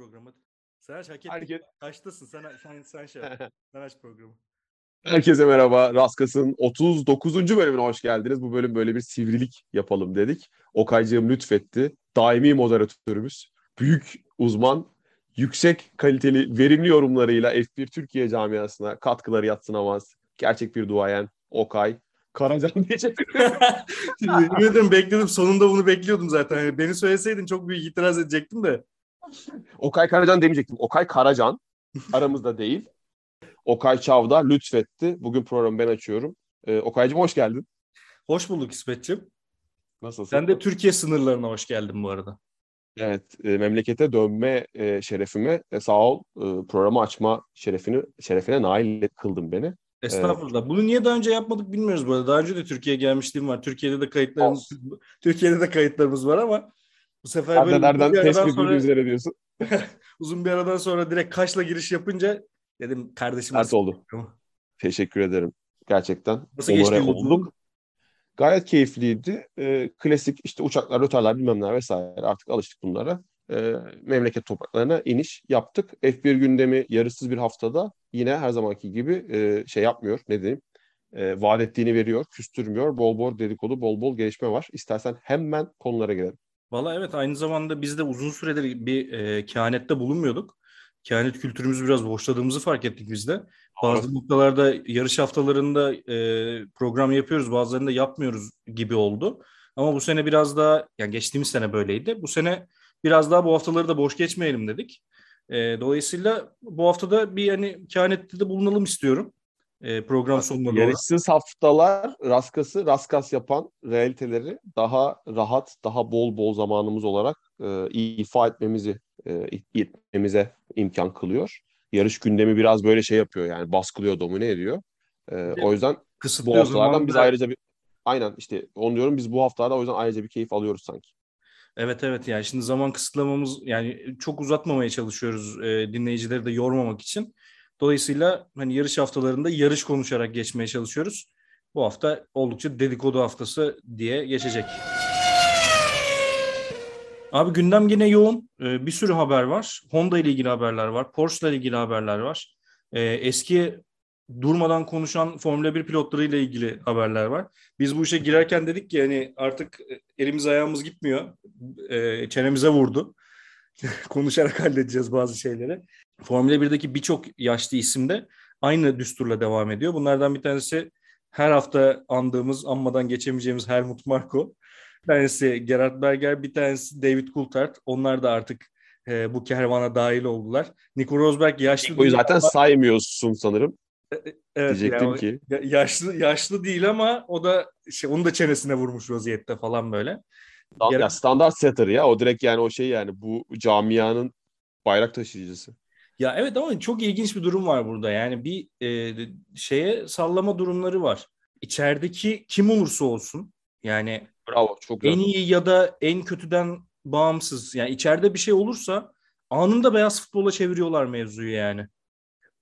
programı. Sen aç hak ettin. Herkes... Kaçtasın? Sen, sen, sen şey yap. sen aç programı. Herkese merhaba. Raskas'ın 39. bölümüne hoş geldiniz. Bu bölüm böyle bir sivrilik yapalım dedik. Okaycığım lütfetti. Daimi moderatörümüz, büyük uzman, yüksek kaliteli, verimli yorumlarıyla F1 Türkiye camiasına katkıları yatsınamaz. Gerçek bir duayen Okay. Karacan diyecek. Yemin bekledim. Sonunda bunu bekliyordum zaten. Yani beni söyleseydin çok büyük itiraz edecektim de. Okay Karacan demeyecektim. Okay Karacan aramızda değil. Okay Çavda lütfetti. Bugün programı ben açıyorum. Ee, Okay'cığım hoş geldin. Hoş bulduk İsmet'ciğim. Nasılsın? Sen de Türkiye sınırlarına hoş geldin bu arada. Evet, e, memlekete dönme e, şerefime e, sağ ol e, programı açma şerefini şerefine nail kıldın beni. Estağfurullah. Bunu niye daha önce yapmadık bilmiyoruz bu arada. Daha önce de Türkiye'ye gelmişliğim var. Türkiye'de de kayıtlarımız Türkiye'de de kayıtlarımız var ama bu sefer Sen böyle nereden tespit sonra, üzere diyorsun? uzun bir aradan sonra direkt Kaş'la giriş yapınca dedim kardeşim nasıl oldu. Teşekkür ederim. Gerçekten. Nasıl geçti oldum. Gayet keyifliydi. Ee, klasik işte uçaklar, rötarlar bilmem ne vesaire artık alıştık bunlara. Ee, memleket topraklarına iniş yaptık. F1 gündemi yarısız bir haftada yine her zamanki gibi e, şey yapmıyor. Ne diyeyim? E, vaat ettiğini veriyor, küstürmüyor. Bol bol dedikodu, bol bol gelişme var. İstersen hemen konulara gelelim. Valla evet aynı zamanda biz de uzun süredir bir e, kehanette bulunmuyorduk. Kehanet kültürümüzü biraz boşladığımızı fark ettik biz de. Bazı noktalarda yarış haftalarında e, program yapıyoruz bazılarında yapmıyoruz gibi oldu. Ama bu sene biraz daha yani geçtiğimiz sene böyleydi. Bu sene biraz daha bu haftaları da boş geçmeyelim dedik. E, dolayısıyla bu haftada bir hani kehanette de bulunalım istiyorum. E, program sonuna doğru. Yarışsız haftalar raskası raskas yapan realiteleri daha rahat, daha bol bol zamanımız olarak e, ifa etmemizi e, etmemize imkan kılıyor. Yarış gündemi biraz böyle şey yapıyor yani baskılıyor, domine ediyor. E, o yüzden bu Kısıtlıyor haftalardan biz ayrıca bir aynen işte onu diyorum biz bu haftalarda o yüzden ayrıca bir keyif alıyoruz sanki. Evet evet yani şimdi zaman kısıtlamamız yani çok uzatmamaya çalışıyoruz e, dinleyicileri de yormamak için. Dolayısıyla hani yarış haftalarında yarış konuşarak geçmeye çalışıyoruz. Bu hafta oldukça dedikodu haftası diye geçecek. Abi gündem yine yoğun. E, bir sürü haber var. Honda ile ilgili haberler var. Porsche ile ilgili haberler var. E, eski durmadan konuşan Formula 1 pilotlarıyla ilgili haberler var. Biz bu işe girerken dedik ki hani artık elimiz ayağımız gitmiyor. E, çenemize vurdu. Konuşarak halledeceğiz bazı şeyleri. Formula 1'deki birçok yaşlı isim de aynı düsturla devam ediyor. Bunlardan bir tanesi her hafta andığımız, anmadan geçemeyeceğimiz Helmut Marko. Bir tanesi Gerhard Berger, bir tanesi David Coulthard. Onlar da artık e, bu kervana dahil oldular. Nico Rosberg yaşlı değil zaten ama- saymıyorsun sanırım. Evet, Diyecektim yani ki. ya- yaşlı yaşlı değil ama o da şey onun da çenesine vurmuş vaziyette falan böyle. Stand- Gerhard- ya standart setter ya o direkt yani o şey yani bu camianın bayrak taşıyıcısı. Ya evet ama çok ilginç bir durum var burada. Yani bir e, şeye sallama durumları var. İçerideki kim olursa olsun yani Bravo çok en iyi ya da en kötüden bağımsız. Yani içeride bir şey olursa anında beyaz futbola çeviriyorlar mevzuyu yani.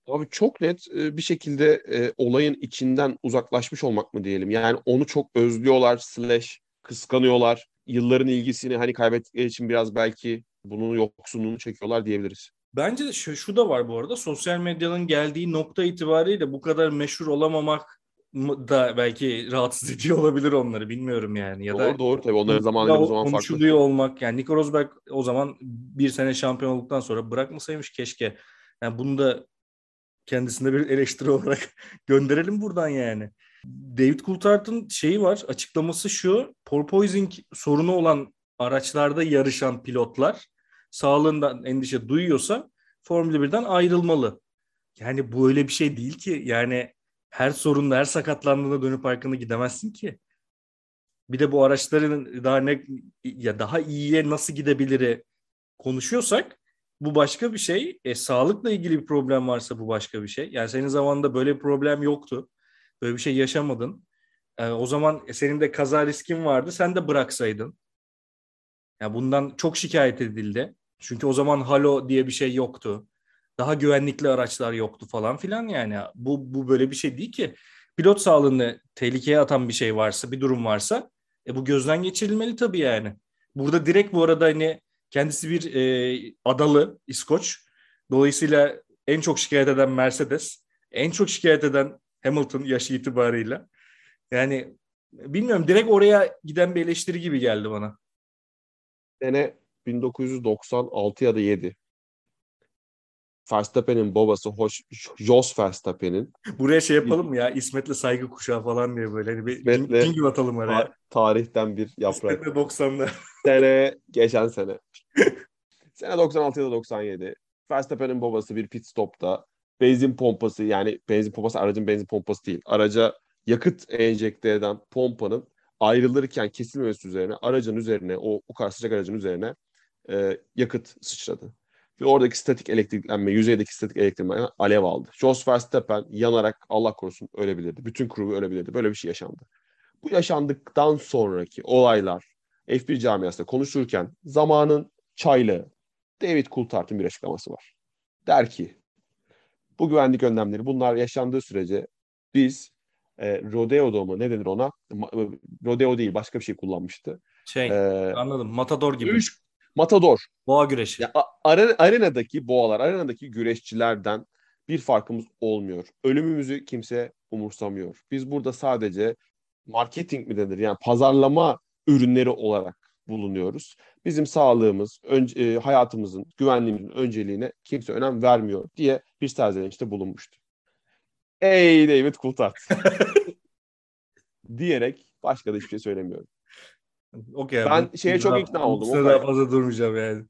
Abi çok net e, bir şekilde e, olayın içinden uzaklaşmış olmak mı diyelim. Yani onu çok özlüyorlar slash kıskanıyorlar. Yılların ilgisini hani kaybettikleri için biraz belki bunun yoksunluğunu çekiyorlar diyebiliriz. Bence de şu, şu da var bu arada. Sosyal medyanın geldiği nokta itibariyle bu kadar meşhur olamamak da belki rahatsız ediyor olabilir onları bilmiyorum yani. Ya doğru da doğru tabii onların Ya bu zaman farklı. konuşuluyor olmak yani Nico Rosberg o zaman bir sene şampiyon olduktan sonra bırakmasaymış keşke. Yani bunu da kendisine bir eleştiri olarak gönderelim buradan yani. David Coulthard'ın şeyi var açıklaması şu porpoising sorunu olan araçlarda yarışan pilotlar sağlığından endişe duyuyorsa Formula 1'den ayrılmalı. Yani bu öyle bir şey değil ki yani her sorunda her sakatlandığında dönüp arkana gidemezsin ki. Bir de bu araçların daha ne ya daha iyiye nasıl gidebiliri konuşuyorsak bu başka bir şey. E, sağlıkla ilgili bir problem varsa bu başka bir şey. Yani senin zamanında böyle bir problem yoktu. Böyle bir şey yaşamadın. E, o zaman senin de kaza riskin vardı. Sen de bıraksaydın. Ya bundan çok şikayet edildi. Çünkü o zaman halo diye bir şey yoktu. Daha güvenlikli araçlar yoktu falan filan yani. Bu, bu böyle bir şey değil ki. Pilot sağlığını tehlikeye atan bir şey varsa, bir durum varsa e bu gözden geçirilmeli tabii yani. Burada direkt bu arada hani Kendisi bir e, adalı İskoç. Dolayısıyla en çok şikayet eden Mercedes, en çok şikayet eden Hamilton yaşı itibarıyla. Yani bilmiyorum direkt oraya giden bir eleştiri gibi geldi bana. Sene 1996 ya da 7. Verstappen'in babası Hoş, Jos Verstappen'in. Buraya şey yapalım mı ya İsmet'le saygı kuşağı falan diye böyle. Hani bir İsmet'le, cingil atalım araya. Ta- tarihten bir yaprak. İsmet'le 90'lar. Sene, geçen sene. sene 96 ya da 97. Verstappen'in babası bir pit stopta benzin pompası yani benzin pompası aracın benzin pompası değil. Araca yakıt enjekte eden pompanın ayrılırken kesilmemesi üzerine aracın üzerine o, o kadar sıcak aracın üzerine e, yakıt sıçradı. Ve oradaki statik elektriklenme, yüzeydeki statik elektriklenme alev aldı. Jos Verstappen yanarak Allah korusun ölebilirdi. Bütün crew ölebilirdi. Böyle bir şey yaşandı. Bu yaşandıktan sonraki olaylar F1 camiasında konuşurken zamanın çaylı David Coulthard'ın bir açıklaması var. Der ki bu güvenlik önlemleri bunlar yaşandığı sürece biz e, rodeo'da mı ne denir ona? Ma- rodeo değil başka bir şey kullanmıştı. Şey ee, anladım matador gibi. Dövüş, matador. Boğa güreşi. Ya, are, arenadaki boğalar, arenadaki güreşçilerden bir farkımız olmuyor. Ölümümüzü kimse umursamıyor. Biz burada sadece marketing mi denir yani pazarlama ürünleri olarak bulunuyoruz. Bizim sağlığımız, önce, e, hayatımızın, güvenliğimizin önceliğine kimse önem vermiyor diye bir serzenişte bulunmuştu. Ey David Coulthard. diyerek başka da hiçbir şey söylemiyorum. Okay, ben şeye çok ikna oldum. Okay. Daha fazla durmayacağım yani.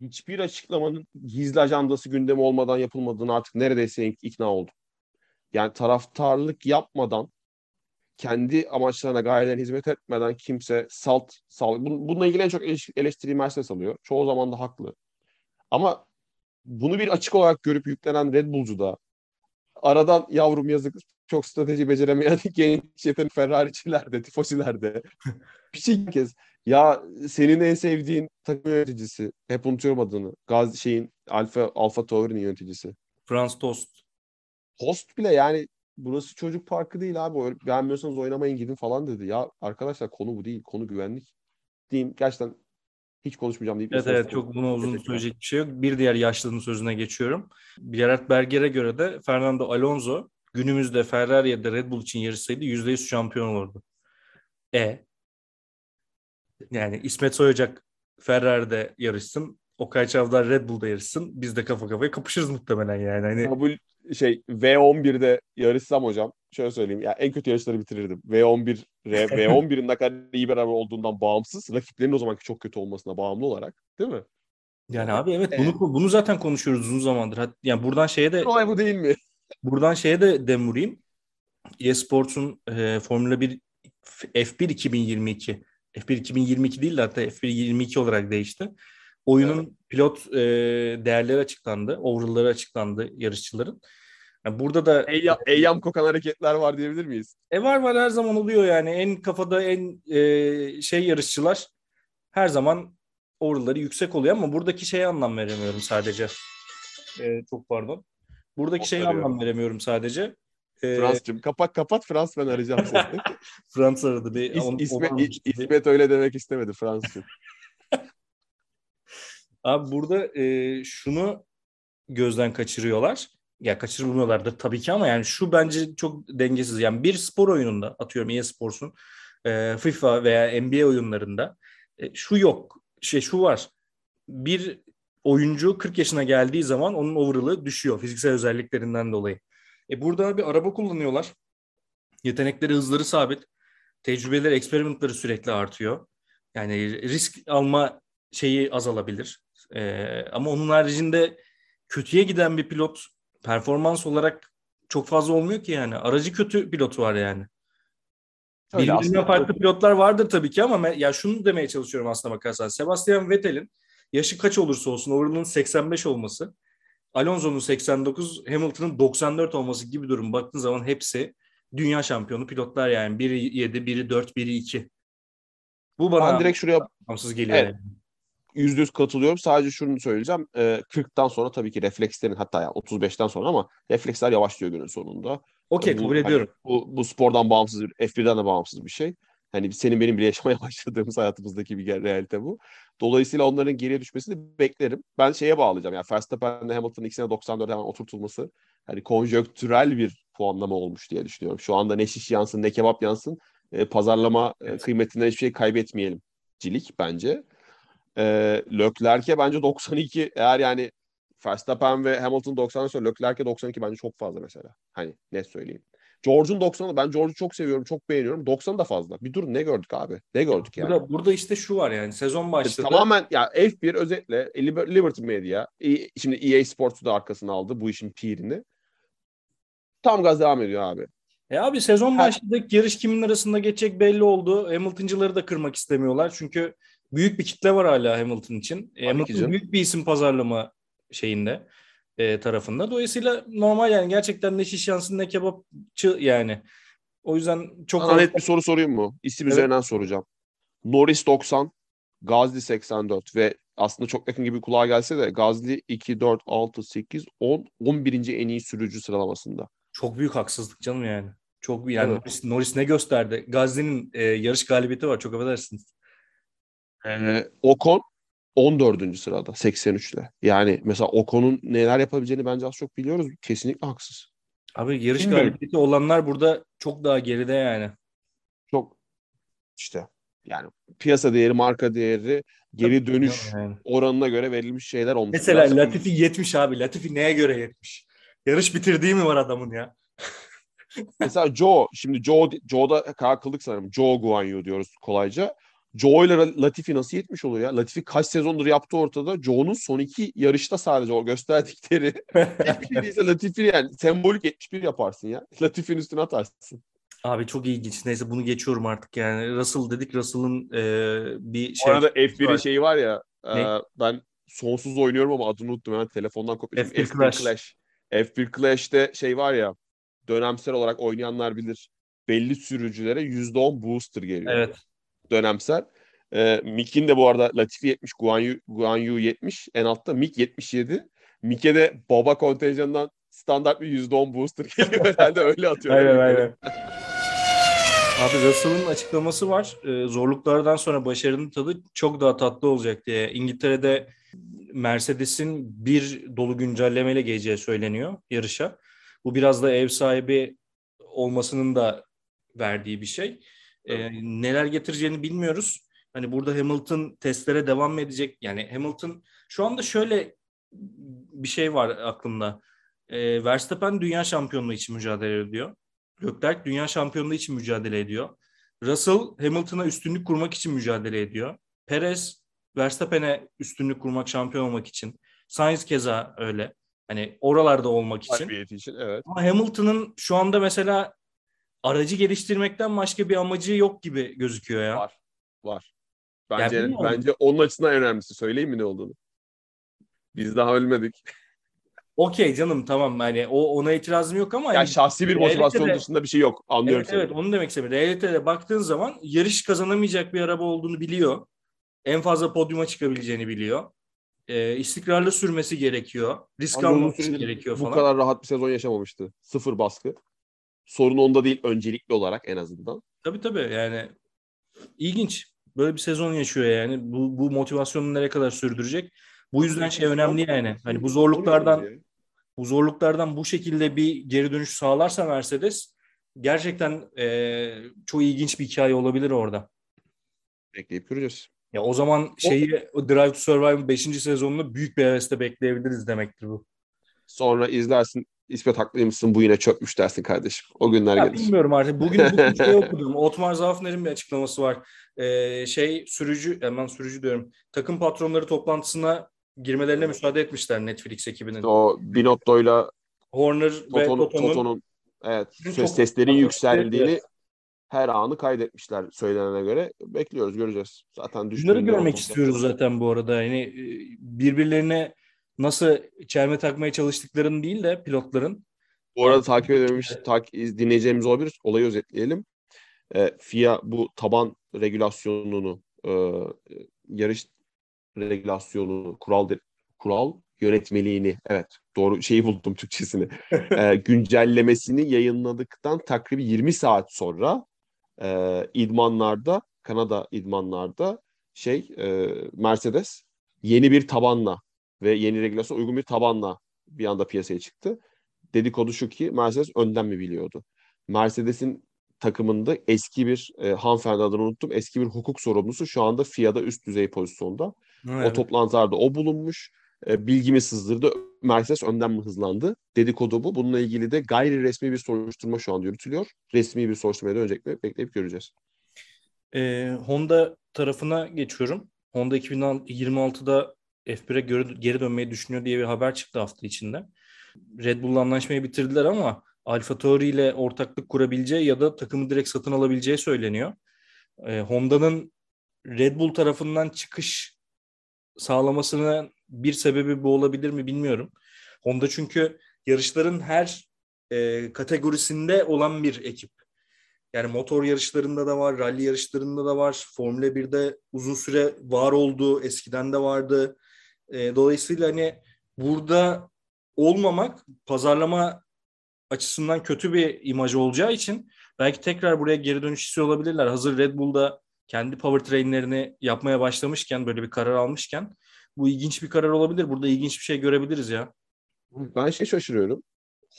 Hiçbir açıklamanın gizli ajandası gündemi olmadan yapılmadığını artık neredeyse ikna oldum. Yani taraftarlık yapmadan kendi amaçlarına, gayelerine hizmet etmeden kimse salt, salt. Bununla ilgili en çok eleştiriyi Mercedes alıyor. Çoğu zaman da haklı. Ama bunu bir açık olarak görüp yüklenen Red Bull'cu da aradan yavrum yazık çok strateji beceremeyen genç yetenek Ferrari'çilerde, tifosilerde. bir şey kez ya senin en sevdiğin takım yöneticisi hep unutuyorum adını. Gaz şeyin Alfa Alfa Tauri'nin yöneticisi. Frans Tost. Tost bile yani burası çocuk parkı değil abi. Beğenmiyorsanız oynamayın gidin falan dedi. Ya arkadaşlar konu bu değil. Konu güvenlik. Diyeyim gerçekten hiç konuşmayacağım deyip. Evet evet çok buna uzun söyleyecek bir şey yok. Bir diğer yaşlının sözüne geçiyorum. Gerard Berger'e göre de Fernando Alonso günümüzde Ferrari ya da Red Bull için yarışsaydı %100 şampiyon olurdu. E yani İsmet Soyacak Ferrari'de yarışsın. Okay Çavdar Red Bull'da yarışsın. Biz de kafa kafaya kapışırız muhtemelen yani. Hani... Kabul şey V11'de yarışsam hocam şöyle söyleyeyim ya en kötü yarışları bitirirdim. V11 V11'in ne kadar iyi beraber olduğundan bağımsız rakiplerin o zamanki çok kötü olmasına bağımlı olarak değil mi? Yani abi evet bunu bunu zaten konuşuyoruz uzun zamandır. Yani buradan şeye de olay bu değil mi? Buradan şeye de dem vurayım. ESports'un e, Formula 1 F1 2022 F1 2022 değil de hatta F1 22 olarak değişti. Oyunun evet. pilot e, değerleri açıklandı. Overall'ları açıklandı yarışçıların. Yani burada da Eyyam, eyyam kokan hareketler var diyebilir miyiz? E var var her zaman oluyor yani. En kafada en e, şey yarışçılar her zaman overall'ları yüksek oluyor ama buradaki şeye anlam veremiyorum sadece. E, çok pardon. Buradaki şeye anlam veremiyorum sadece. Ee, Frans'cığım kapat kapat Frans ben arayacağım seni. Frans aradı. Bir, İs, on, İsmet, İsmet öyle demek istemedi Frans'cığım. Abi burada e, şunu gözden kaçırıyorlar. Ya kaçırmıyorlardır tabii ki ama yani şu bence çok dengesiz. Yani bir spor oyununda atıyorum e-sporsun e, FIFA veya NBA oyunlarında e, şu yok. Şey şu var. Bir oyuncu 40 yaşına geldiği zaman onun overall'ı düşüyor fiziksel özelliklerinden dolayı. E burada bir araba kullanıyorlar. Yetenekleri, hızları sabit. Tecrübeleri, eksperimentleri sürekli artıyor. Yani risk alma şeyi azalabilir. E, ama onun haricinde kötüye giden bir pilot performans olarak çok fazla olmuyor ki yani. Aracı kötü pilotu var yani. Birbirinden farklı pilotlar vardır tabii ki ama ya şunu demeye çalışıyorum aslında bakarsan. Sebastian Vettel'in yaşı kaç olursa olsun overall'ın 85 olması, Alonso'nun 89, Hamilton'ın 94 olması gibi durum baktığın zaman hepsi dünya şampiyonu pilotlar yani. Biri 7, biri 4, biri 2. Bu bana ben direkt şuraya anlamsız geliyor. Evet. Yani. Yüzde yüz katılıyorum. Sadece şunu söyleyeceğim. E, 40'tan sonra tabii ki reflekslerin hatta yani 35'ten sonra ama refleksler yavaşlıyor günün sonunda. Okey kabul hani, ediyorum. Bu, bu spordan bağımsız, F1'den de bağımsız bir şey. Hani senin benim bile yaşamaya başladığımız hayatımızdaki bir realite bu. Dolayısıyla onların geriye düşmesini beklerim. Ben şeye bağlayacağım. Yani Verstappen'le Hamilton'ın ikisine 94 hemen oturtulması hani konjöktürel bir puanlama olmuş diye düşünüyorum. Şu anda ne şiş yansın ne kebap yansın e, pazarlama e, evet. kıymetinden hiçbir şey kaybetmeyelim cilik bence. E, Leclerc'e bence 92 eğer yani Verstappen ve Hamilton 90'dan sonra Leclerc'e 92 bence çok fazla mesela. Hani net söyleyeyim. George'un 90'ı ben George'u çok seviyorum, çok beğeniyorum. 90 da fazla. Bir dur ne gördük abi? Ne gördük yani? Burada, burada işte şu var yani sezon başladı. E, tamamen ya F1 özetle Liberty Media şimdi EA Sports'u da arkasına aldı bu işin pirini. Tam gaz devam ediyor abi. E abi sezon Her... başladı. Yarış kimin arasında geçecek belli oldu. Hamilton'cıları da kırmak istemiyorlar. Çünkü büyük bir kitle var hala Hamilton için. Tabii Hamilton büyük bir isim pazarlama şeyinde e, tarafında. Dolayısıyla normal yani gerçekten ne şiş yansın ne kebapçı yani. O yüzden çok... Sana net bir soru sorayım mı? İsim evet. üzerinden soracağım. Norris 90, Gazli 84 ve aslında çok yakın gibi kulağa gelse de Gazli 2, 4, 6, 8, 10, 11. en iyi sürücü sıralamasında. Çok büyük haksızlık canım yani. Çok yani evet. Norris, Norris ne gösterdi? Gazli'nin e, yarış galibiyeti var çok affedersiniz. Ee, Ocon 14. sırada 83'le. Yani mesela Ocon'un neler yapabileceğini bence az çok biliyoruz. Kesinlikle haksız. Abi yarış Bilmiyorum. galibiyeti olanlar burada çok daha geride yani. Çok işte yani piyasa değeri, marka değeri, geri Tabii dönüş yani. oranına göre verilmiş şeyler olmuş. Mesela Biraz Latifi 70 abi. Latifi neye göre 70? Yarış bitirdiği mi var adamın ya? Mesela Joe, şimdi Joe, Joe'da karar kıldık sanırım. Joe Guanyu diyoruz kolayca. Joe ile Latifi nasıl yetmiş oluyor ya? Latifi kaç sezondur yaptı ortada. Joe'nun son iki yarışta sadece o gösterdikleri. Hiçbiriyse Latifi yani sembolik 71 yaparsın ya. Latifi'nin üstüne atarsın. Abi çok ilginç. Neyse bunu geçiyorum artık yani. Russell dedik Russell'ın e, bir şey. Orada F1'in şeyi var ya. E, ben sonsuz oynuyorum ama adını unuttum. Hemen telefondan kopyaladım. F1, F1 Clash. Clash. F1 Clash'te şey var ya dönemsel olarak oynayanlar bilir. Belli sürücülere %10 booster geliyor. Evet. Dönemsel. E, Mick'in de bu arada Latifi 70, Guanyu, Guanyu 70. En altta Mick 77. Mick'e de baba kontenjanından standart bir %10 booster geliyor herhalde öyle atıyor. aynen aynen. Abi Russell'ın açıklaması var. Ee, zorluklardan sonra başarının tadı çok daha tatlı olacak diye. İngiltere'de Mercedes'in bir dolu güncellemeyle geleceği söyleniyor yarışa. Bu biraz da ev sahibi olmasının da verdiği bir şey. Ee, neler getireceğini bilmiyoruz. Hani burada Hamilton testlere devam mı edecek? Yani Hamilton şu anda şöyle bir şey var aklımda. Ee, Verstappen dünya şampiyonluğu için mücadele ediyor. Leclerc dünya şampiyonluğu için mücadele ediyor. Russell Hamilton'a üstünlük kurmak için mücadele ediyor. Perez Verstappen'e üstünlük kurmak, şampiyon olmak için. Sainz keza öyle. Hani oralarda olmak için. için evet. Ama Hamilton'ın şu anda mesela aracı geliştirmekten başka bir amacı yok gibi gözüküyor ya. Var. Var. Bence yani bence onun açısından en önemlisi. Söyleyeyim mi ne olduğunu? Biz daha ölmedik. Okey canım tamam hani o ona itirazım yok ama yani hani, şahsi bir motivasyon dışında bir şey yok. Anlıyorum evet, seni. Evet onu demek istedim. Realitede baktığın zaman yarış kazanamayacak bir araba olduğunu biliyor. En fazla podyuma çıkabileceğini biliyor. Ee, istikrarlı sürmesi gerekiyor. Risk almaması gerekiyor falan. Bu kadar rahat bir sezon yaşamamıştı. Sıfır baskı. Sorun onda değil öncelikli olarak en azından. Tabii tabii yani ilginç. Böyle bir sezon yaşıyor yani. Bu, bu motivasyonu nereye kadar sürdürecek? Bu yüzden şey önemli yani. Hani bu zorluklardan bu zorluklardan bu şekilde bir geri dönüş sağlarsa Mercedes gerçekten e, çok ilginç bir hikaye olabilir orada. Bekleyip göreceğiz. Ya o zaman şeyi o Drive to Survive'ın 5. sezonunu büyük bir hevesle bekleyebiliriz demektir bu. Sonra izlersin İsmet haklıymışsın bu yine çökmüş dersin kardeşim. O günler ya gelir. Bilmiyorum artık. Bugün bu şey okudum. Otmar Zafner'in bir açıklaması var. Ee, şey sürücü, hemen sürücü diyorum. Takım patronları toplantısına girmelerine müsaade etmişler Netflix ekibinin. O Binotto'yla Horner Toton, ve Toto'nun, Toto'nun evet, ses seslerin yükseldiğini evet. her anı kaydetmişler söylenene göre. Bekliyoruz, göreceğiz. Zaten Bunları görmek istiyoruz zaten bu arada. Yani e, birbirlerine nasıl çelme takmaya çalıştıklarını değil de pilotların. Bu arada takip edememiş, tak, dinleyeceğimiz olabilir. Olayı özetleyelim. E, FIA bu taban regülasyonunu e, yarış regülasyonu, kural kural yönetmeliğini evet doğru şeyi buldum Türkçesini e, güncellemesini yayınladıktan takribi 20 saat sonra e, idmanlarda, Kanada idmanlarda şey e, Mercedes yeni bir tabanla ve yeni regülasyon uygun bir tabanla bir anda piyasaya çıktı. Dedikodu şu ki Mercedes önden mi biliyordu? Mercedes'in takımında eski bir e, hanımefendi adını unuttum. Eski bir hukuk sorumlusu şu anda FIA'da üst düzey pozisyonda. Evet. O toplantılarda o bulunmuş. E, bilgimi sızdırdı. Mercedes önden mi hızlandı? Dedikodu bu. Bununla ilgili de gayri resmi bir soruşturma şu anda yürütülüyor. Resmi bir soruşturmaya dönecek mi? Bekleyip göreceğiz. E, Honda tarafına geçiyorum. Honda 2026'da F1'e geri, dönmeyi düşünüyor diye bir haber çıktı hafta içinde. Red Bull'la anlaşmayı bitirdiler ama Alfa Tauri ile ortaklık kurabileceği ya da takımı direkt satın alabileceği söyleniyor. E, Honda'nın Red Bull tarafından çıkış sağlamasının bir sebebi bu olabilir mi bilmiyorum. Honda çünkü yarışların her e, kategorisinde olan bir ekip. Yani motor yarışlarında da var, rally yarışlarında da var. Formula 1'de uzun süre var oldu, eskiden de vardı. E, dolayısıyla hani burada olmamak pazarlama açısından kötü bir imaj olacağı için belki tekrar buraya geri dönüş istiyor olabilirler. Hazır Red Bull'da kendi powertrainlerini yapmaya başlamışken, böyle bir karar almışken bu ilginç bir karar olabilir. Burada ilginç bir şey görebiliriz ya. Ben şey şaşırıyorum.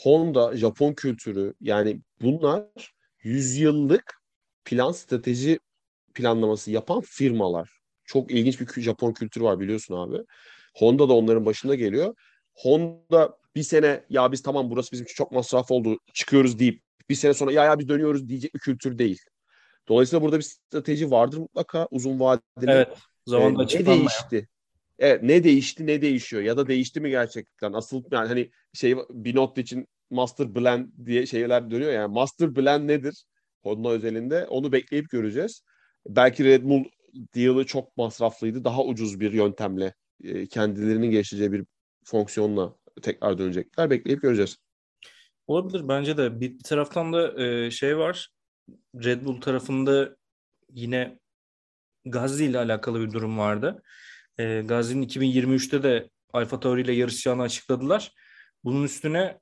Honda, Japon kültürü yani bunlar yüzyıllık plan strateji planlaması yapan firmalar. Çok ilginç bir Japon kültürü var biliyorsun abi. Honda da onların başında geliyor. Honda bir sene ya biz tamam burası bizim için çok masraf oldu çıkıyoruz deyip bir sene sonra ya ya biz dönüyoruz diyecek bir kültür değil. Dolayısıyla burada bir strateji vardır mutlaka uzun vadeli. Evet. Zamanla ee, ne değişti? Evet, ne değişti ne değişiyor ya da değişti mi gerçekten? Asıl yani hani şey bir not için master blend diye şeyler dönüyor yani master blend nedir? Honda özelinde onu bekleyip göreceğiz. Belki Red Bull deal'ı çok masraflıydı. Daha ucuz bir yöntemle e, kendilerinin geliştireceği bir fonksiyonla tekrar dönecekler. Bekleyip göreceğiz. Olabilir bence de. Bir, taraftan da e, şey var. Red Bull tarafında yine Gazli ile alakalı bir durum vardı. E, Gazli'nin 2023'te de Alfa Tauri ile yarışacağını açıkladılar. Bunun üstüne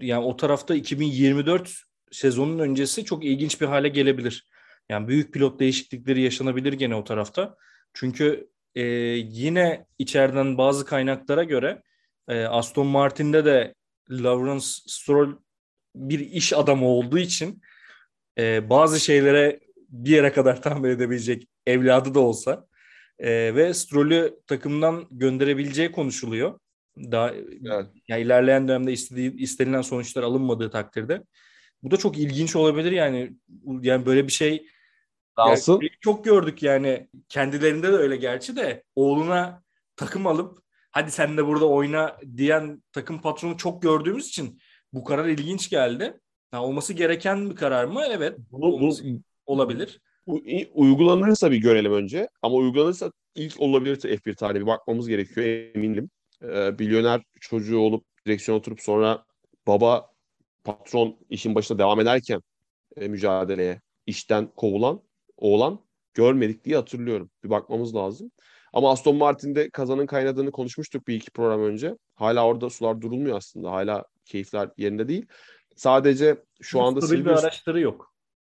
yani o tarafta 2024 sezonun öncesi çok ilginç bir hale gelebilir. Yani büyük pilot değişiklikleri yaşanabilir gene o tarafta. Çünkü e, yine içeriden bazı kaynaklara göre e, Aston Martin'de de Lawrence Stroll bir iş adamı olduğu için e, bazı şeylere bir yere kadar tahmin edebilecek evladı da olsa e, ve Stroll'ü takımdan gönderebileceği konuşuluyor. Daha evet. ya ilerleyen dönemde istediği, istenilen sonuçlar alınmadığı takdirde. Bu da çok ilginç olabilir yani. Yani böyle bir şey Dalsın. Yani çok gördük yani. Kendilerinde de öyle gerçi de oğluna takım alıp hadi sen de burada oyna diyen takım patronu çok gördüğümüz için bu karar ilginç geldi. Ha, olması gereken bir karar mı? Evet. Bunu, bu, olabilir. uygulanırsa bir görelim önce. Ama uygulanırsa ilk olabilir F1 tarihi bir bakmamız gerekiyor eminim. Ee, milyoner çocuğu olup direksiyon oturup sonra baba patron işin başında devam ederken e, mücadeleye işten kovulan oğlan görmedik diye hatırlıyorum. Bir bakmamız lazım. Ama Aston Martin'de kazanın kaynadığını konuşmuştuk bir iki program önce. Hala orada sular durulmuyor aslında. Hala keyifler yerinde değil. Sadece şu anda Silverstone... bir araçları yok.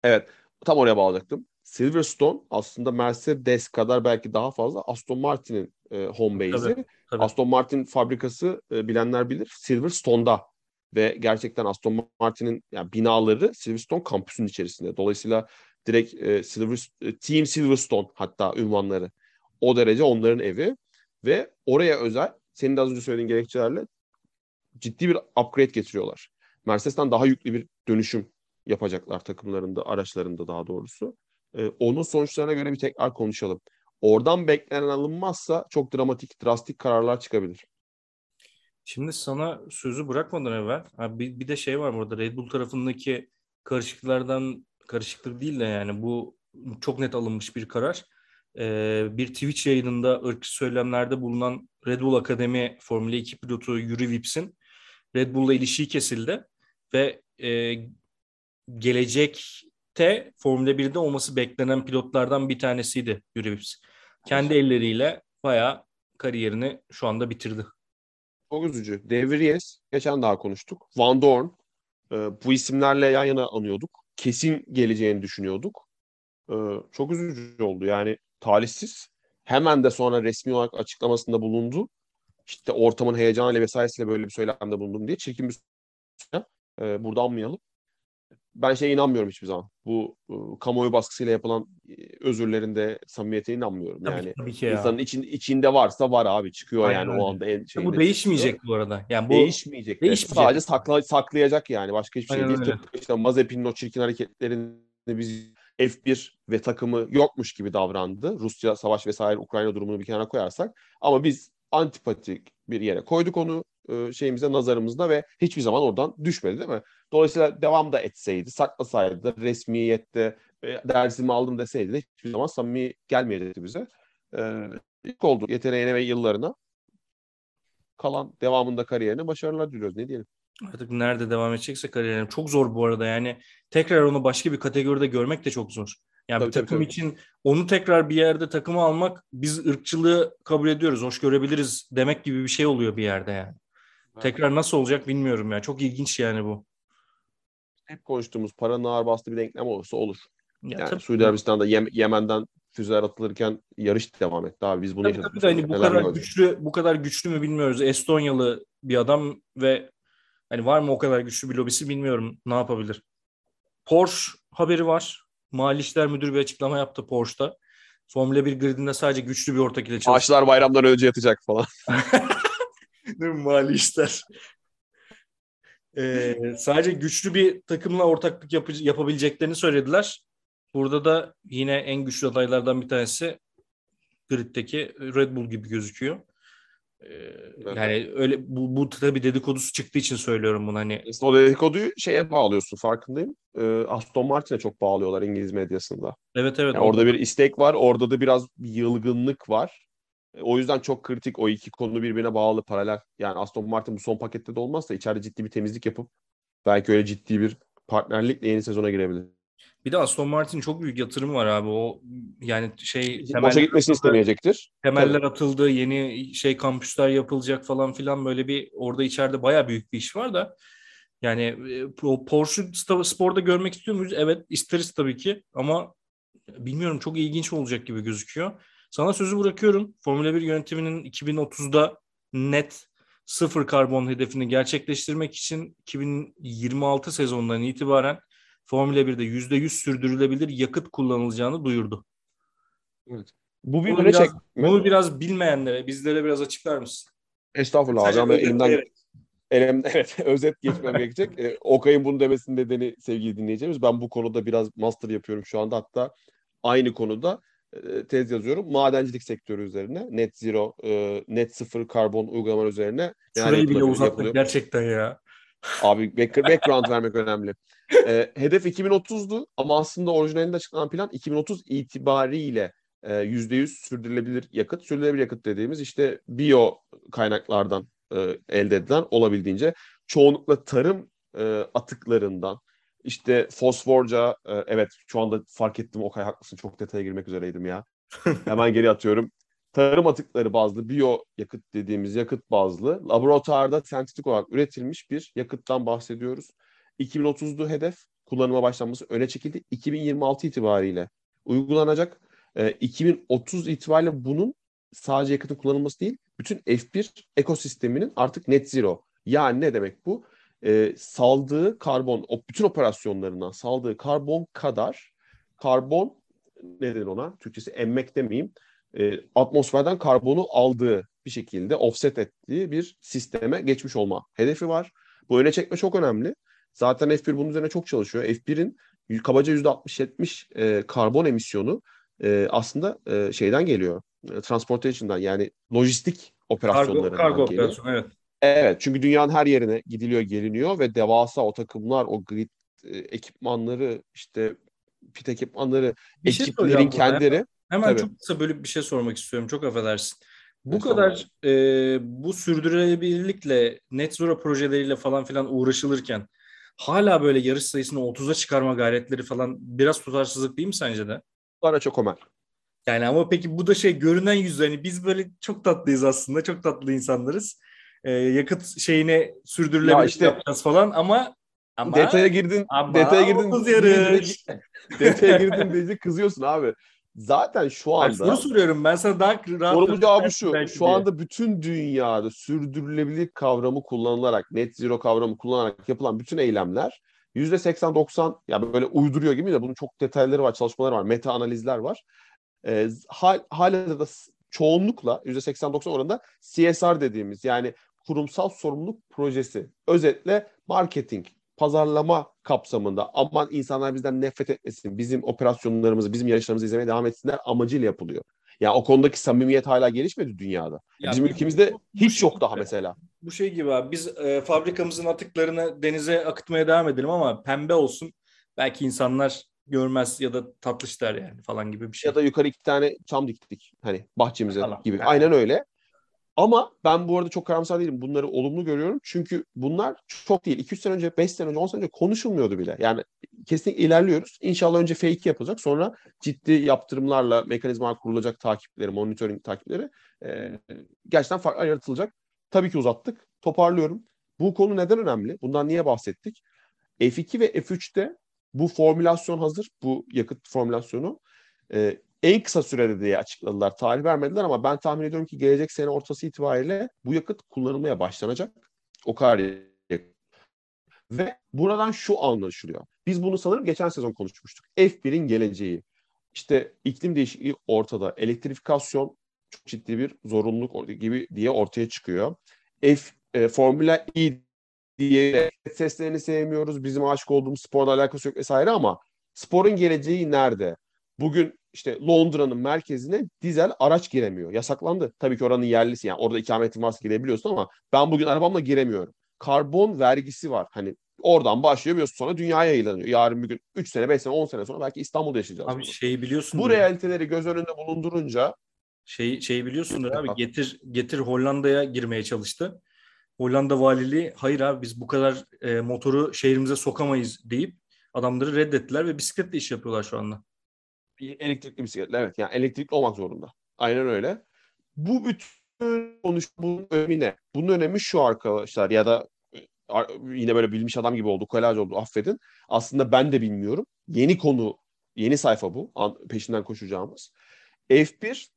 Evet. Tam oraya bağlayacaktım. Silverstone aslında Mercedes kadar belki daha fazla Aston Martin'in e, home base'i. Tabii, tabii. Aston Martin fabrikası e, bilenler bilir Silverstone'da ve gerçekten Aston Martin'in yani binaları Silverstone kampüsünün içerisinde. Dolayısıyla direkt e, Silver, e, Team Silverstone hatta ünvanları. O derece onların evi ve oraya özel senin de az önce söylediğin gerekçelerle ciddi bir upgrade getiriyorlar. Mercedes'ten daha yüklü bir dönüşüm yapacaklar takımlarında, araçlarında daha doğrusu. Ee, onun sonuçlarına göre bir tekrar konuşalım. Oradan beklenen alınmazsa çok dramatik, drastik kararlar çıkabilir. Şimdi sana sözü bırakmadan evvel bir, bir de şey var burada Red Bull tarafındaki karışıklardan karışıklık değil de yani bu çok net alınmış bir karar. Ee, bir Twitch yayınında ırkçı söylemlerde bulunan Red Bull Akademi Formula 2 pilotu Yuri Vips'in Red Bull'la ilişiği kesildi ve e, gelecekte Formula 1'de olması beklenen pilotlardan bir tanesiydi Yuri Vips. Kendi elleriyle bayağı kariyerini şu anda bitirdi. Çok üzücü. De Vries, geçen daha konuştuk. Van Dorn, e, bu isimlerle yan yana anıyorduk. Kesin geleceğini düşünüyorduk. Ee, çok üzücü oldu. Yani talihsiz. Hemen de sonra resmi olarak açıklamasında bulundu. İşte ortamın heyecanıyla vesairesiyle böyle bir söylemde bulundum diye çirkin bir e, burada anmayalım. Ben şeye inanmıyorum hiçbir zaman. Bu e, kamuoyu baskısıyla yapılan e, özürlerinde samimiyete inanmıyorum. Tabii, yani tabii ki ya. insanın için, içinde varsa var abi çıkıyor Aynen yani öyle. o anda en şeyinde bu değişmeyecek çıkıyor. bu arada. Yani bu Değişmeyecek. değişmeyecek. Sadece sakla, saklayacak yani. Başka hiçbir şey Aynen değil. öyle. Tıpkı işte Mazepin'in o çirkin hareketlerini biz F1 ve takımı yokmuş gibi davrandı. Rusya savaş vesaire Ukrayna durumunu bir kenara koyarsak. Ama biz antipatik bir yere koyduk onu e, şeyimize nazarımızda ve hiçbir zaman oradan düşmedi değil mi? Dolayısıyla devam da etseydi, saklasaydı, resmiyette e, dersimi aldım deseydi de hiçbir zaman samimi gelmeyecekti bize. E, ilk oldu yeteneğine ve yıllarına kalan devamında kariyerine başarılar diliyoruz. Ne diyelim? artık nerede devam edecekse kariyerim. Çok zor bu arada yani. Tekrar onu başka bir kategoride görmek de çok zor. Yani tabii, takım tabii. için onu tekrar bir yerde takıma almak biz ırkçılığı kabul ediyoruz, hoş görebiliriz demek gibi bir şey oluyor bir yerde yani. Tekrar nasıl olacak bilmiyorum ya. Çok ilginç yani bu. Hep konuştuğumuz paranın ağır bastığı bir denklem olursa olur. Ya Yani tabii, Suudi Arabistan'da Yem- Yemen'den füzeler atılırken yarış devam etti abi. Biz bunu tabii, yaşadık. tabii de hani bu Neler kadar gördük. güçlü bu kadar güçlü mü bilmiyoruz. Estonyalı bir adam ve hani var mı o kadar güçlü bir lobisi bilmiyorum. Ne yapabilir? Porsche haberi var. Mali İşler Müdürü bir açıklama yaptı Porsche'da. Formula 1 gridinde sadece güçlü bir ortak ile çalışıyor. Ağaçlar bayramdan önce yatacak falan. Mali işler. Ee, sadece güçlü bir takımla ortaklık yapı- yapabileceklerini söylediler. Burada da yine en güçlü adaylardan bir tanesi griddeki Red Bull gibi gözüküyor. Ee, yani öyle bu, bu tabii dedikodusu çıktığı için söylüyorum bunu hani. O dedikoduyu şeye bağlıyorsun farkındayım. Ee, Aston Martin'e çok bağlıyorlar İngiliz medyasında. Evet evet. Yani orada bir istek var. Orada da biraz bir yılgınlık var. E, O yüzden çok kritik o iki konu birbirine bağlı paralel. Yani Aston Martin bu son pakette de olmazsa içeride ciddi bir temizlik yapıp belki öyle ciddi bir partnerlikle yeni sezona girebilir. Bir de Aston Martin çok büyük yatırımı var abi. O yani şey Boşa temeller gitmesini istemeyecektir. temeller atıldı, yeni şey kampüsler yapılacak falan filan böyle bir orada içeride baya büyük bir iş var da yani e, o Porsche sporda görmek istiyor muyuz? Evet isteriz tabii ki ama bilmiyorum çok ilginç olacak gibi gözüküyor. Sana sözü bırakıyorum. Formula 1 yönetiminin 2030'da net sıfır karbon hedefini gerçekleştirmek için 2026 sezonundan itibaren Formula 1'de %100 sürdürülebilir yakıt kullanılacağını duyurdu. Bu bir Bunu biraz, çekme. bunu biraz bilmeyenlere, bizlere biraz açıklar mısın? Estağfurullah abi Sadece ama elimden elimden evet özet geçmem gerekecek. Ee, Okay'ın bunu demesinin nedeni sevgili dinleyicilerimiz. Ben bu konuda biraz master yapıyorum şu anda. Hatta aynı konuda e, tez yazıyorum. Madencilik sektörü üzerine. Net zero, e, net sıfır karbon uygulamalar üzerine. Şurayı bile uzattık yapılıyor. gerçekten ya. Abi back- background vermek önemli. Ee, hedef 2030'du ama aslında orijinalinde açıklanan plan 2030 itibariyle e, %100 sürdürülebilir yakıt. Sürdürülebilir yakıt dediğimiz işte biyo kaynaklardan e, elde edilen olabildiğince çoğunlukla tarım e, atıklarından işte fosforca e, evet şu anda fark ettim Okay haklısın çok detaya girmek üzereydim ya. Hemen geri atıyorum. Tarım atıkları bazlı biyo yakıt dediğimiz yakıt bazlı laboratuvarda sentetik olarak üretilmiş bir yakıttan bahsediyoruz. 2030'du hedef kullanıma başlanması öne çekildi. 2026 itibariyle uygulanacak. Ee, 2030 itibariyle bunun sadece yakıtın kullanılması değil, bütün F1 ekosisteminin artık net zero. Yani ne demek bu? Ee, saldığı karbon, o bütün operasyonlarından saldığı karbon kadar karbon ne denir ona? Türkçesi emmek demeyeyim. E, atmosferden karbonu aldığı bir şekilde offset ettiği bir sisteme geçmiş olma hedefi var. Bu öne çekme çok önemli. Zaten F1 bunun üzerine çok çalışıyor. F1'in kabaca %60-70 e, karbon emisyonu e, aslında e, şeyden geliyor. E, transportation'dan yani lojistik Kargo, operasyonlarından kargo geliyor. operasyonu evet. Evet çünkü dünyanın her yerine gidiliyor geliniyor ve devasa o takımlar, o grid e, ekipmanları, işte pit ekipmanları, Bir şey ekiplerin kendileri. Hemen Tabii. çok kısa bölüp bir şey sormak istiyorum. Çok affedersin. Bu Estağfurullah. kadar e, bu sürdürülebilirlikle net zero projeleriyle falan filan uğraşılırken hala böyle yarış sayısını 30'a çıkarma gayretleri falan biraz tutarsızlık değil mi sence de? Ara çok Ömer. Yani ama peki bu da şey görünen yüzü hani biz böyle çok tatlıyız aslında çok tatlı insanlarız. Ee, yakıt şeyine sürdürülebilir Ya işte- yapacağız falan ama Ama, detaya girdin, ama detaya girdin. Yarış. detaya girdin deyince kızıyorsun abi. Zaten şu anda... Ben soru soruyorum. Ben sana daha rahat... Sorumun cevabı şu. Şu anda bütün dünyada sürdürülebilirlik kavramı kullanılarak, net zero kavramı kullanarak yapılan bütün eylemler %80-90 ya böyle uyduruyor gibi de bunun çok detayları var, çalışmaları var, meta analizler var. E, hal, hala da çoğunlukla %80-90 oranında CSR dediğimiz yani kurumsal sorumluluk projesi. Özetle marketing, pazarlama kapsamında aman insanlar bizden nefret etmesin, bizim operasyonlarımızı, bizim yarışlarımızı izlemeye devam etsinler amacıyla yapılıyor. Yani o konudaki samimiyet hala gelişmedi dünyada. Ya bizim ülkemizde bu, hiç bu yok şey daha mesela. Bu şey gibi abi biz e, fabrikamızın atıklarını denize akıtmaya devam edelim ama pembe olsun. Belki insanlar görmez ya da tatlışlar yani falan gibi bir şey. Ya da yukarı iki tane çam diktik hani bahçemize falan. gibi. Aynen öyle. Ama ben bu arada çok karamsar değilim. Bunları olumlu görüyorum. Çünkü bunlar çok değil. 2-3 sene önce, 5 sene önce, 10 sene önce konuşulmuyordu bile. Yani kesinlikle ilerliyoruz. İnşallah önce fake yapılacak. Sonra ciddi yaptırımlarla mekanizma kurulacak takipleri, monitoring takipleri e, gerçekten farklı yaratılacak. Tabii ki uzattık. Toparlıyorum. Bu konu neden önemli? Bundan niye bahsettik? F2 ve F3'te bu formülasyon hazır. Bu yakıt formülasyonu. E, en kısa sürede diye açıkladılar. Tarih vermediler ama ben tahmin ediyorum ki gelecek sene ortası itibariyle bu yakıt kullanılmaya başlanacak. O kadar. Ve buradan şu anlaşılıyor. Biz bunu sanırım geçen sezon konuşmuştuk. F1'in geleceği. İşte iklim değişikliği ortada. Elektrifikasyon çok ciddi bir zorunluluk gibi diye ortaya çıkıyor. F e, Formula E diye seslerini sevmiyoruz. Bizim aşık olduğumuz sporla alakası yok vesaire ama sporun geleceği nerede? Bugün işte Londra'nın merkezine dizel araç giremiyor. Yasaklandı. Tabii ki oranın yerlisi yani orada ikametin varsa girebiliyorsun ama ben bugün arabamla giremiyorum. Karbon vergisi var. Hani oradan başlıyor biliyorsun sonra dünyaya yayılanıyor. Yarın bir gün 3 sene, 5 sene, 10 sene sonra belki İstanbul'da yaşayacağız. Abi bunu. şeyi biliyorsun. Bu realiteleri göz önünde bulundurunca şey şeyi biliyorsundur abi getir getir Hollanda'ya girmeye çalıştı. Hollanda valiliği hayır abi biz bu kadar e, motoru şehrimize sokamayız deyip adamları reddettiler ve bisikletle iş yapıyorlar şu anda. Elektrikli bisikletler evet. Yani elektrikli olmak zorunda. Aynen öyle. Bu bütün konuşmanın önemi ne? Bunun önemi şu arkadaşlar ya da yine böyle bilmiş adam gibi oldu, kolaj oldu affedin. Aslında ben de bilmiyorum. Yeni konu, yeni sayfa bu. Peşinden koşacağımız. F1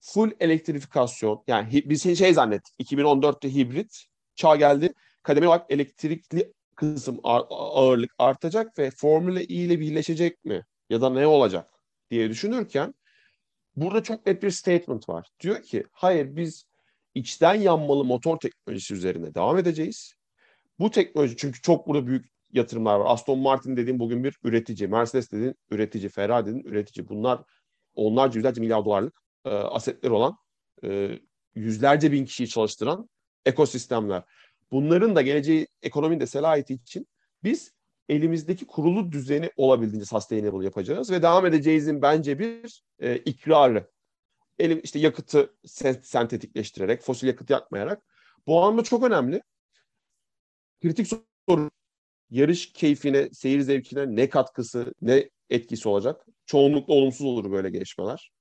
full elektrifikasyon. Yani biz şey zannettik. 2014'te hibrit çağ geldi. Kademeli olarak elektrikli kısım ağırlık artacak ve Formula E ile birleşecek mi? Ya da ne olacak? Diye düşünürken burada çok net bir statement var. Diyor ki hayır biz içten yanmalı motor teknolojisi üzerine devam edeceğiz. Bu teknoloji çünkü çok burada büyük yatırımlar var. Aston Martin dediğim bugün bir üretici, Mercedes dediğin üretici, Ferrari dediğin üretici. Bunlar onlarca yüzlerce milyar dolarlık e, asetleri olan, e, yüzlerce bin kişiyi çalıştıran ekosistemler. Bunların da geleceği ekonominin de selahiyeti için biz elimizdeki kurulu düzeni olabildiğince sustainable yapacağız ve devam edeceğizin bence bir e, ikrarı. Elim işte yakıtı sentetikleştirerek, fosil yakıt yakmayarak. Bu anlamda çok önemli. Kritik soru yarış keyfine, seyir zevkine ne katkısı, ne etkisi olacak? Çoğunlukla olumsuz olur böyle gelişmeler.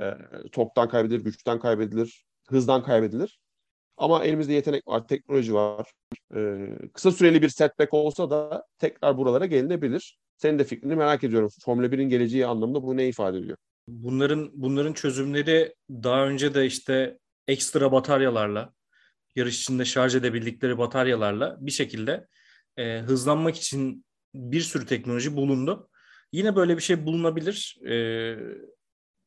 E, toktan kaybedilir, güçten kaybedilir, hızdan kaybedilir. Ama elimizde yetenek var, teknoloji var. Ee, kısa süreli bir setback olsa da tekrar buralara gelinebilir. Senin de fikrini merak ediyorum. Formula 1'in geleceği anlamında bu ne ifade ediyor? Bunların bunların çözümleri daha önce de işte ekstra bataryalarla, yarış içinde şarj edebildikleri bataryalarla bir şekilde e, hızlanmak için bir sürü teknoloji bulundu. Yine böyle bir şey bulunabilir. E,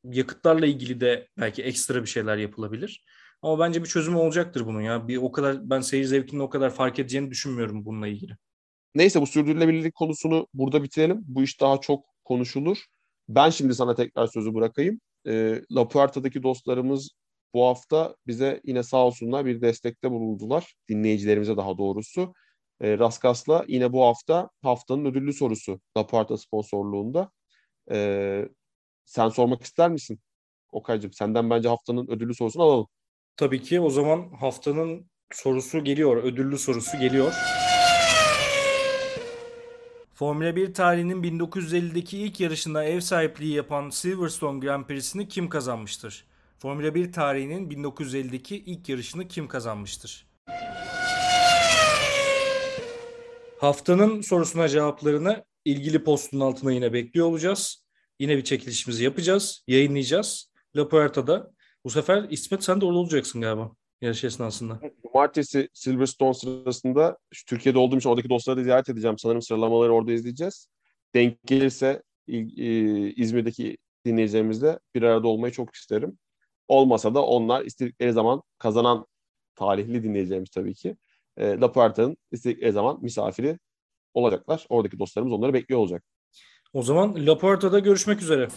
yakıtlarla ilgili de belki ekstra bir şeyler yapılabilir. Ama bence bir çözüm olacaktır bunun ya. Bir o kadar ben seyir zevkinin o kadar fark edeceğini düşünmüyorum bununla ilgili. Neyse bu sürdürülebilirlik konusunu burada bitirelim. Bu iş daha çok konuşulur. Ben şimdi sana tekrar sözü bırakayım. E, La Puerta'daki dostlarımız bu hafta bize yine sağ olsunlar bir destekte bulundular. Dinleyicilerimize daha doğrusu. E, Raskas'la yine bu hafta haftanın ödüllü sorusu La Puerta sponsorluğunda. E, sen sormak ister misin? Okay'cığım senden bence haftanın ödüllü sorusunu alalım. Tabii ki o zaman haftanın sorusu geliyor, ödüllü sorusu geliyor. Formula 1 tarihinin 1950'deki ilk yarışında ev sahipliği yapan Silverstone Grand Prix'sini kim kazanmıştır? Formula 1 tarihinin 1950'deki ilk yarışını kim kazanmıştır? Haftanın sorusuna cevaplarını ilgili postun altına yine bekliyor olacağız. Yine bir çekilişimizi yapacağız, yayınlayacağız. La Puerta'da. Bu sefer İsmet sen de orada olacaksın galiba yarış esnasında. Cumartesi Silverstone sırasında şu Türkiye'de olduğum için oradaki dostları da ziyaret edeceğim. Sanırım sıralamaları orada izleyeceğiz. Denk gelirse e, İzmir'deki dinleyicilerimizle bir arada olmayı çok isterim. Olmasa da onlar istedikleri zaman kazanan talihli dinleyeceğimiz tabii ki. E, La Puerta'nın istedikleri zaman misafiri olacaklar. Oradaki dostlarımız onları bekliyor olacak. O zaman La Puerta'da görüşmek üzere.